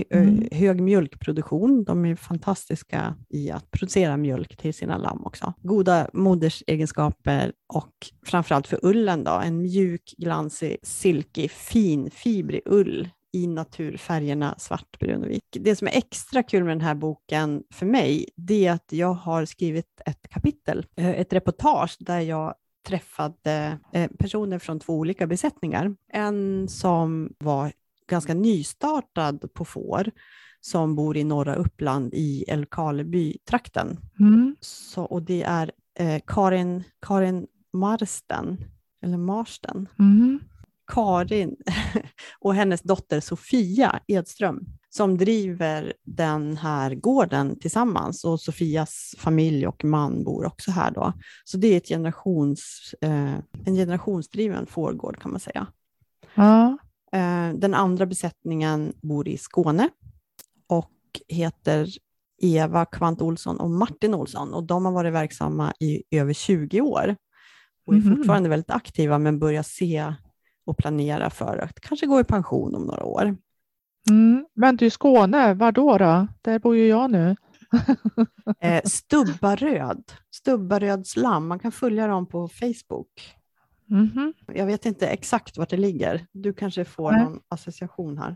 Mm. hög mjölkproduktion. De är fantastiska i att producera mjölk till sina lamm också. Goda modersegenskaper och framförallt för ullen då, en mjuk, glansig, silkig, fin, fibrig ull i naturfärgerna svart, brun och vit. Det som är extra kul med den här boken för mig, det är att jag har skrivit ett kapitel, eh, ett reportage där jag träffade eh, personer från två olika besättningar. En som var ganska nystartad på får som bor i norra Uppland i Älvkarleby-trakten. Mm. Så, och det är eh, Karin, Karin Marsten, eller Marsten. Mm. Karin och hennes dotter Sofia Edström som driver den här gården tillsammans och Sofias familj och man bor också här då. Så det är ett generations, eh, en generationsdriven fårgård kan man säga. Ja. Eh, den andra besättningen bor i Skåne och heter Eva Kvant Olsson och Martin Olsson och de har varit verksamma i över 20 år och är Mhm. fortfarande väldigt aktiva men börjar se och planera för att kanske gå i pension om några år. Mm. Men du, Skåne, var då, då? Där bor ju jag nu. Eh, Stubbaröd, Stubbarödslam, man kan följa dem på Facebook. Mhm. Jag vet inte exakt vart det ligger. Du kanske får Nej. någon association här.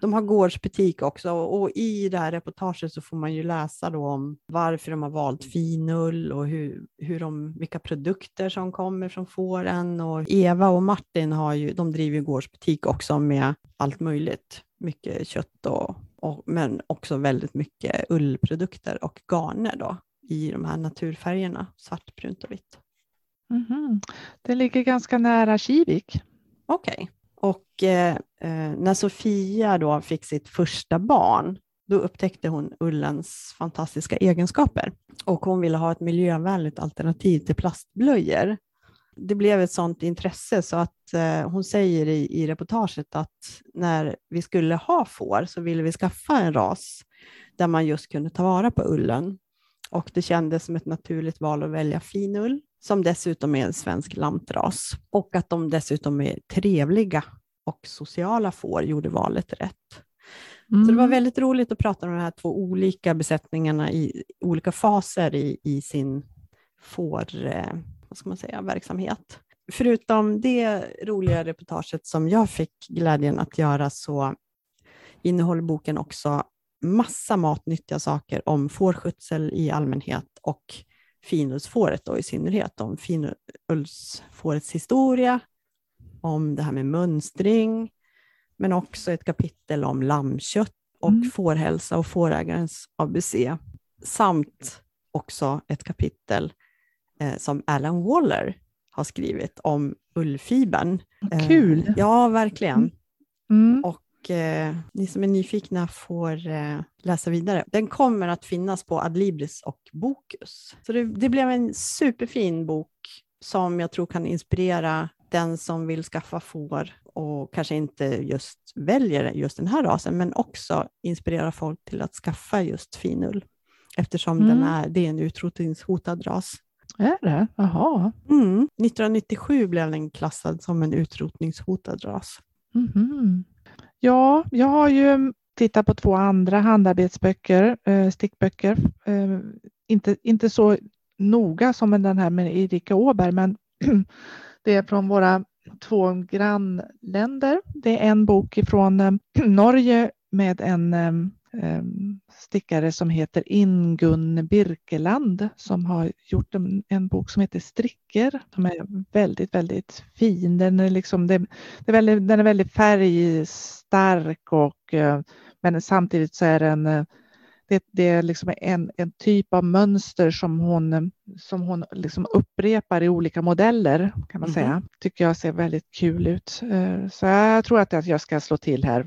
De har gårdsbutik också och i det här reportaget så får man ju läsa då om varför de har valt finull och hur, hur de, vilka produkter som kommer från fåren. Och Eva och Martin har ju, de driver ju gårdsbutik också med allt möjligt. Mycket kött och, och men också väldigt mycket ullprodukter och garner då i de här naturfärgerna, svart, brunt och vitt. Mhm. Det ligger ganska nära Kivik. Okej. Och eh, eh, när Sofia då fick sitt första barn, då upptäckte hon ullens fantastiska egenskaper och hon ville ha ett miljövänligt alternativ till plastblöjor. Det blev ett sådant intresse så att eh, hon säger i, i reportaget att när vi skulle ha får så ville vi skaffa en ras där man just kunde ta vara på ullen. Och det kändes som ett naturligt val att välja finull som dessutom är en svensk lantras och att de dessutom är trevliga och sociala får gjorde valet rätt. Så det var Mm. väldigt roligt att prata med de här två olika besättningarna i olika faser i, i sin får, eh, vad ska man säga, verksamhet. Förutom det roliga reportaget som jag fick glädjen att göra så innehåller boken också massa matnyttiga saker om fårskötsel i allmänhet och finullsfåret då i synnerhet, om finullsfårets historia, om det här med mönstring, men också ett kapitel om lammkött och Mm. fårhälsa och fårägarens ABC, samt också ett kapitel eh, som Alan Waller har skrivit om ullfibern. Eh, Kul. Ja, verkligen. Mm. Och eh, ni som är nyfikna får eh, läsa vidare. Den kommer att finnas på Adlibris och Bokus. Så det, det blev en superfin bok som jag tror kan inspirera den som vill skaffa får och kanske inte just väljer just den här rasen, men också inspirera folk till att skaffa just finull. Eftersom den Mm. är, det är en utrotningshotad ras. Är det? Jaha. Mm. 1997 blev den klassad som en utrotningshotad ras. Mhm. Ja, jag har ju tittat på två andra handarbetsböcker, eh, stickböcker. Eh, inte, inte så noga som den här med Erika Åberg, men det är från våra två grannländer. Det är en bok ifrån eh, Norge med en Ehm, stickare som heter Ingun Birkeland som har gjort en, en bok som heter Stricker som är väldigt, väldigt fin. Den är, liksom, det, det är väldigt, den är väldigt färgstark och eh, men samtidigt så är den eh, det, det är liksom en, en typ av mönster som hon, som hon liksom upprepar i olika modeller kan man Mhm. säga. Tycker jag ser väldigt kul ut. Eh, Så jag tror att jag ska slå till här.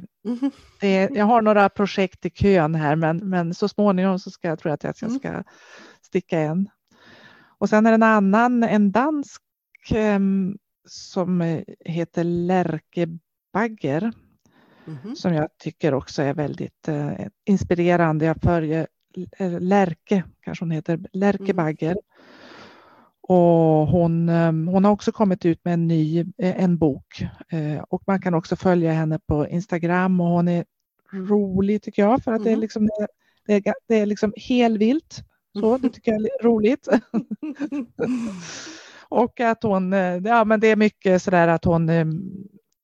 Det är, jag har några projekt i kön här men, men så småningom så ska jag tror att jag Mm. ska sticka en. Och sen är det en annan, en dansk em, som heter Lärkebagger Mhm. som jag tycker också är väldigt eh, inspirerande. Jag följer eh, Lärke, kanske hon heter, Lärke Mm. Bagger. Och hon, eh, hon har också kommit ut med en ny eh, en bok eh, och man kan också följa henne på Instagram och hon är rolig tycker jag för att det är Mhm. liksom, det är, det är liksom helvilt. Så, det tycker jag är roligt. Och att hon, ja men det är mycket sådär att hon eh,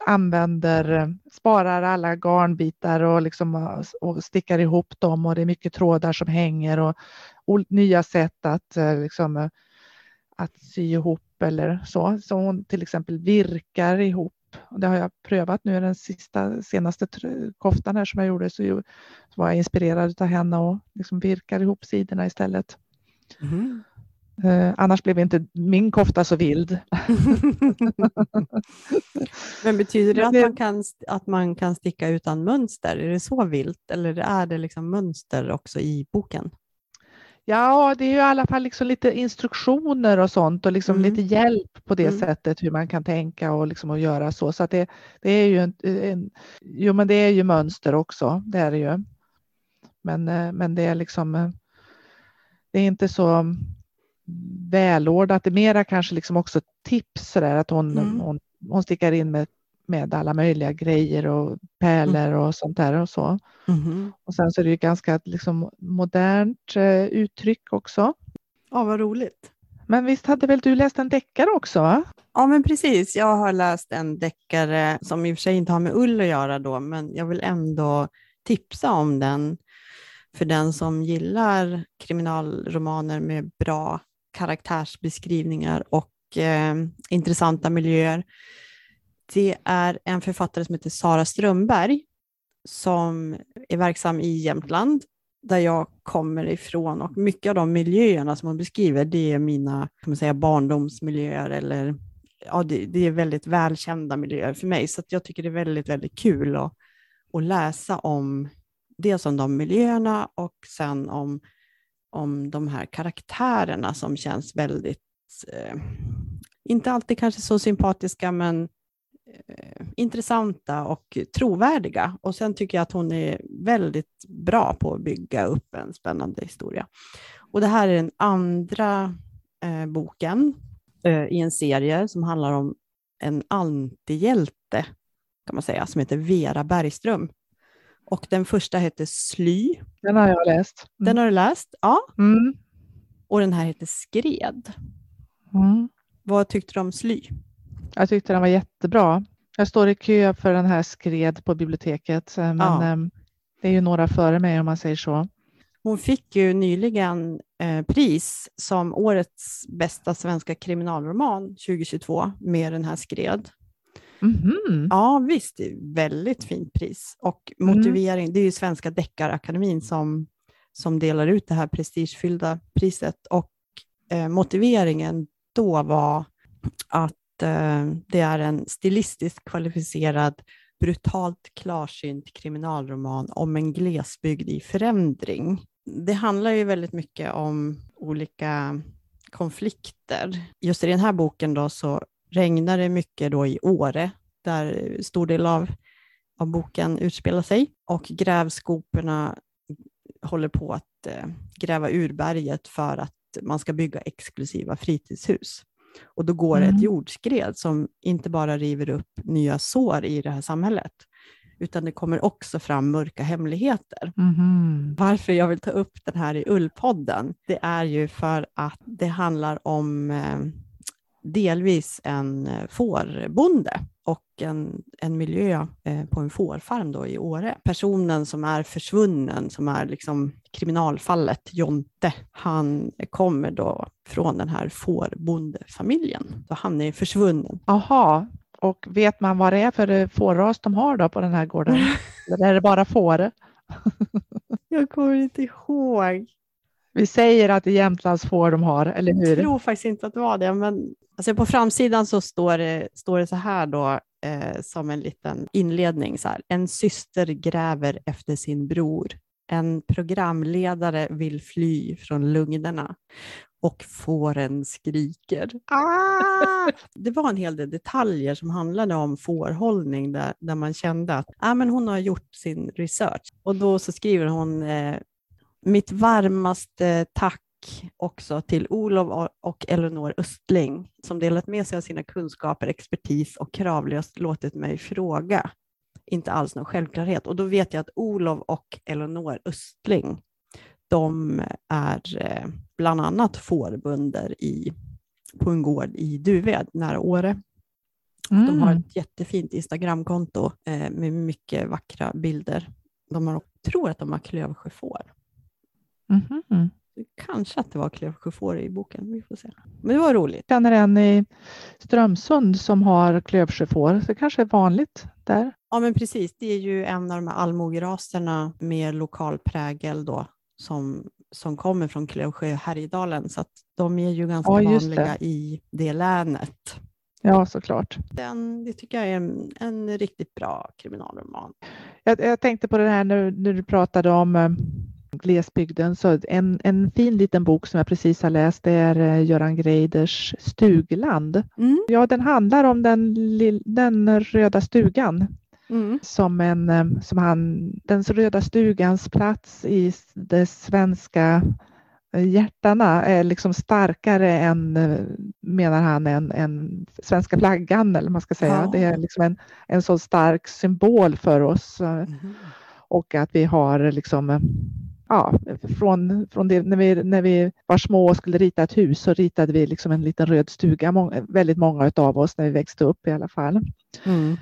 använder, sparar alla garnbitar och, liksom, och stickar ihop dem och det är mycket trådar som hänger och, nya sätt att, eh, liksom, eh, att sy ihop eller så. Så hon till exempel virkar ihop. Det har jag prövat nu den sista, senaste koftan här som jag gjorde så, var jag inspirerad av henne och liksom virkar ihop sidorna istället. Mm. Eh, annars blev inte min kofta så vild. Men betyder det att man, kan, att man kan sticka utan mönster? Är det så vilt eller är det liksom mönster också i boken? Ja, det är ju i alla fall liksom lite instruktioner och sånt och liksom Mm. lite hjälp på det Mm. sättet hur man kan tänka och liksom att göra så. Så det, det är ju en, en, jo, men det är ju mönster också. Det är det ju. Men, eh, men det är liksom. eh, Det är inte så välordnat. Det är mera kanske liksom också tips så där att hon, Mm. hon, hon stickar in med, med alla möjliga grejer och pärlor och sånt där och så. Och sen så är det ju ganska liksom modernt eh, uttryck också. Ja, vad roligt. Men visst hade väl du läst en deckare också? Va? Ja, men precis. Jag har läst en deckare som i och för sig inte har med ull att göra då, men jag vill ändå tipsa om den för den som gillar kriminalromaner med bra karaktärsbeskrivningar och eh, intressanta miljöer. Det är en författare som heter Sara Strömberg som är verksam i Jämtland där jag kommer ifrån och mycket av de miljöerna som hon beskriver det är mina kan man säga, barndomsmiljöer eller ja, det, det är väldigt välkända miljöer för mig så att jag tycker det är väldigt, väldigt kul att, att läsa om dels om de miljöerna och sen om, om de här karaktärerna som känns väldigt, eh, inte alltid kanske så sympatiska men eh, intressanta och trovärdiga. Och sen tycker jag att hon är väldigt bra på att bygga upp en spännande historia. Och det här är den andra eh, boken eh, i en serie som handlar om en antihjälte, kan man säga, som heter Vera Bergström. Och den första heter Sly. Den har jag läst. Mm. Den har du läst? Ja. Mm. Och den här heter Skred. Mm. Vad tyckte du om Sly? Jag tyckte den var jättebra. Jag står i kö för den här skred på biblioteket. eh, Men Ja. eh, det är ju några före mig om man säger så. Hon fick ju nyligen eh, pris som årets bästa svenska kriminalroman 2022 med den här Skred. Mhm. Ja visst, det är väldigt fint pris. Och Mm. motivering, det är ju Svenska Deckarakademin som, som delar ut det här prestigefyllda priset. Och eh, motiveringen då var att eh, det är en stilistiskt kvalificerad, brutalt klarsynt kriminalroman om en glesbygd i förändring. Det handlar ju väldigt mycket om olika konflikter. Just i den här boken då så regnar det mycket då i Åre, där stor del av, av boken utspelar sig. Och grävskoporna håller på att eh, gräva ur berget för att man ska bygga exklusiva fritidshus. Och då går Mm. ett jordskred som inte bara river upp nya sår i det här samhället, utan det kommer också fram mörka hemligheter. Mhm. Varför jag vill ta upp den här i Ullpodden, det är ju för att det handlar om eh, delvis en eh, fårbonde och en, en miljö eh, på en fårfarm då i Åre. Personen som är försvunnen, som är liksom kriminalfallet, Jonte, han kommer då från den här fårbondefamiljen. Så han är försvunnen. Jaha, och vet man vad det är för eh, fårras de har då på den här gården? Eller är det bara får? Jag kommer inte ihåg. Vi säger att det är Jämtlands får de har, eller Jag hur? tror faktiskt inte att det var det, men alltså på framsidan så står det, står det så här då, eh, som en liten inledning. Så här. En syster gräver efter sin bror. En programledare vill fly från lugnerna och fåren skriker. Ah! Det var en hel del detaljer som handlade om fårhållning där, där man kände att ah, men hon har gjort sin research. Och då så skriver hon eh, mitt varmaste tack också till Olof och Eleanor Östling som delat med sig av sina kunskaper, expertis och kravlöst låtit mig fråga. Inte alls någon självklarhet. Och då vet jag att Olof och Eleanor Östling, de är eh, bland annat fårbunder i, på en gård i Duved nära Åre. De har Mm. ett jättefint Instagramkonto eh, med mycket vackra bilder. De har, tror att de har klövsjöfår. Mhm. Kanske att det var klövsjöfår i boken, vi får se. Men det var roligt. Jag känner en i Strömsund som har klövsjöfår, så det kanske är vanligt där. Ja, men precis. Det är ju en av de här allmogeraserna med lokal prägel då, som, som kommer från Klövsjö och Härjedalen, så att de är ju ganska Ja, vanliga det. i det länet. Ja, såklart. Den, det tycker jag är en, en riktigt bra kriminalroman. Jag, jag tänkte på det här när, när du pratade om eh, glesbygden. Så en, en fin liten bok som jag precis har läst det är eh, Göran Greiders Stugland. Mm. Ja, den handlar om den, den röda stugan Mm. som en eh, som han, den röda stugans plats i det svenska eh, hjärtarna är liksom starkare än, menar han, än, än svenska flaggan eller man ska säga. Ja. Det är liksom en, en så stark symbol för oss Mhm. och att vi har liksom Ja, från, från det, när, vi, när vi var små och skulle rita ett hus så ritade vi liksom en liten röd stuga, många, väldigt många av oss när vi växte upp i alla fall. Mm.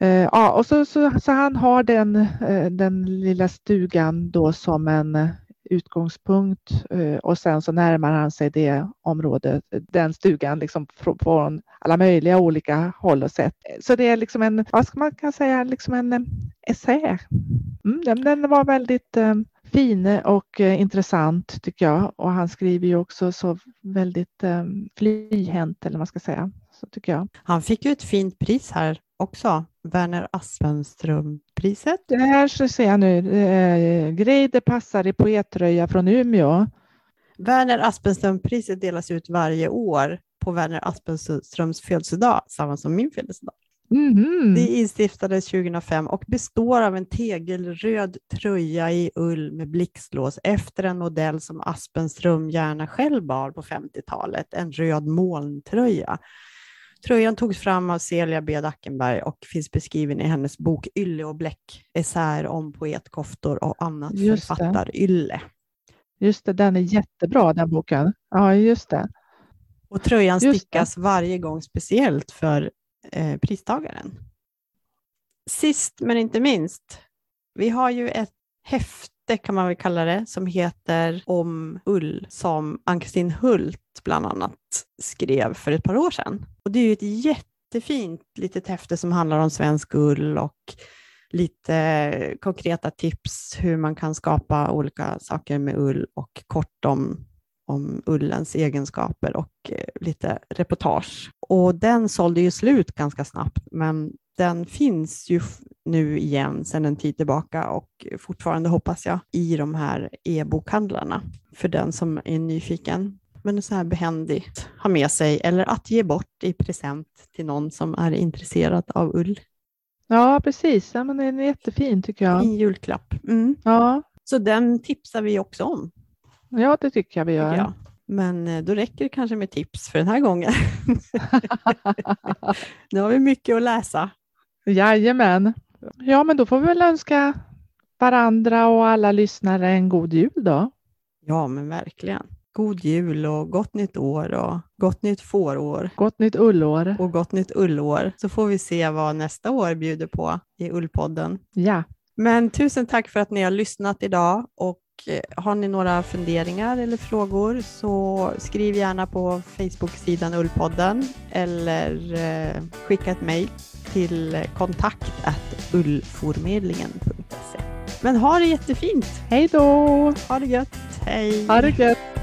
Eh, ja, och så, så, så han har den, eh, den lilla stugan då som en utgångspunkt eh, och sen så närmar han sig det området, den stugan liksom från, från alla möjliga olika håll och sätt. Så det är liksom en, vad ska man kan säga, liksom en essä. Mm, den, den var väldigt fin och eh, intressant tycker jag och han skriver ju också så väldigt eh, flyhänt eller vad man ska säga. Så tycker jag. Han fick ju ett fint pris här också, Werner Aspenström-priset. Det här så ser jag nu, eh, passar i poettröja från Umeå. Werner Aspenström-priset delas ut varje år på Werner Aspenströms födelsedag, samma som min födelsedag. Mhm. Det instiftades 2005 och består av en tegelröd tröja i ull med blixtlås efter en modell som Aspenström gärna själv bar på 50-talet, en röd molntröja. Tröjan togs fram av Celia B. Dackenberg och finns beskriven i hennes bok Ylle och bläck, essäer om poetkoftor och annat Just det. författarylle. Just det, den är jättebra den boken. Ja, just det. Och tröjan Just det. stickas varje gång speciellt för eh, pristagaren. Sist men inte minst, vi har ju ett häfte kan man väl kalla det, som heter Om ull, som Ann-Kristin Hult bland annat skrev för ett par år sedan. Och det är ju ett jättefint litet häfte som handlar om svensk ull och lite konkreta tips hur man kan skapa olika saker med ull och kort om om ullens egenskaper och eh, lite reportage. Och den sålde ju slut ganska snabbt, men den finns ju nu igen sedan en tid tillbaka och fortfarande hoppas jag i de här e-bokhandlarna för den som är nyfiken. Men så här behändigt ha med sig eller att ge bort i present till någon som är intresserad av ull. Ja, precis. Ja, men den är jättefin tycker jag. Fin julklapp. Mm. Ja, Så den tipsar vi också om. Ja det tycker jag vi gör. jag. Men eh, då räcker det kanske med tips för den här gången. nu har vi mycket att läsa. Jajamän. Ja, men då får vi väl önska varandra och alla lyssnare en god jul då. Ja, men verkligen. God jul och gott nytt år och gott nytt fårår Gott nytt ullår. och gott nytt ullår. Så får vi se vad nästa år bjuder på i Ullpodden. Ja, Men tusen tack för att ni har lyssnat idag och eh, har ni några funderingar eller frågor så skriv gärna på Facebook-sidan Ullpodden eller eh, skicka ett mejl till kontakt ullformedlingen.se. Men ha det jättefint! hej då! Ha det gött! Hej! Ha det gött!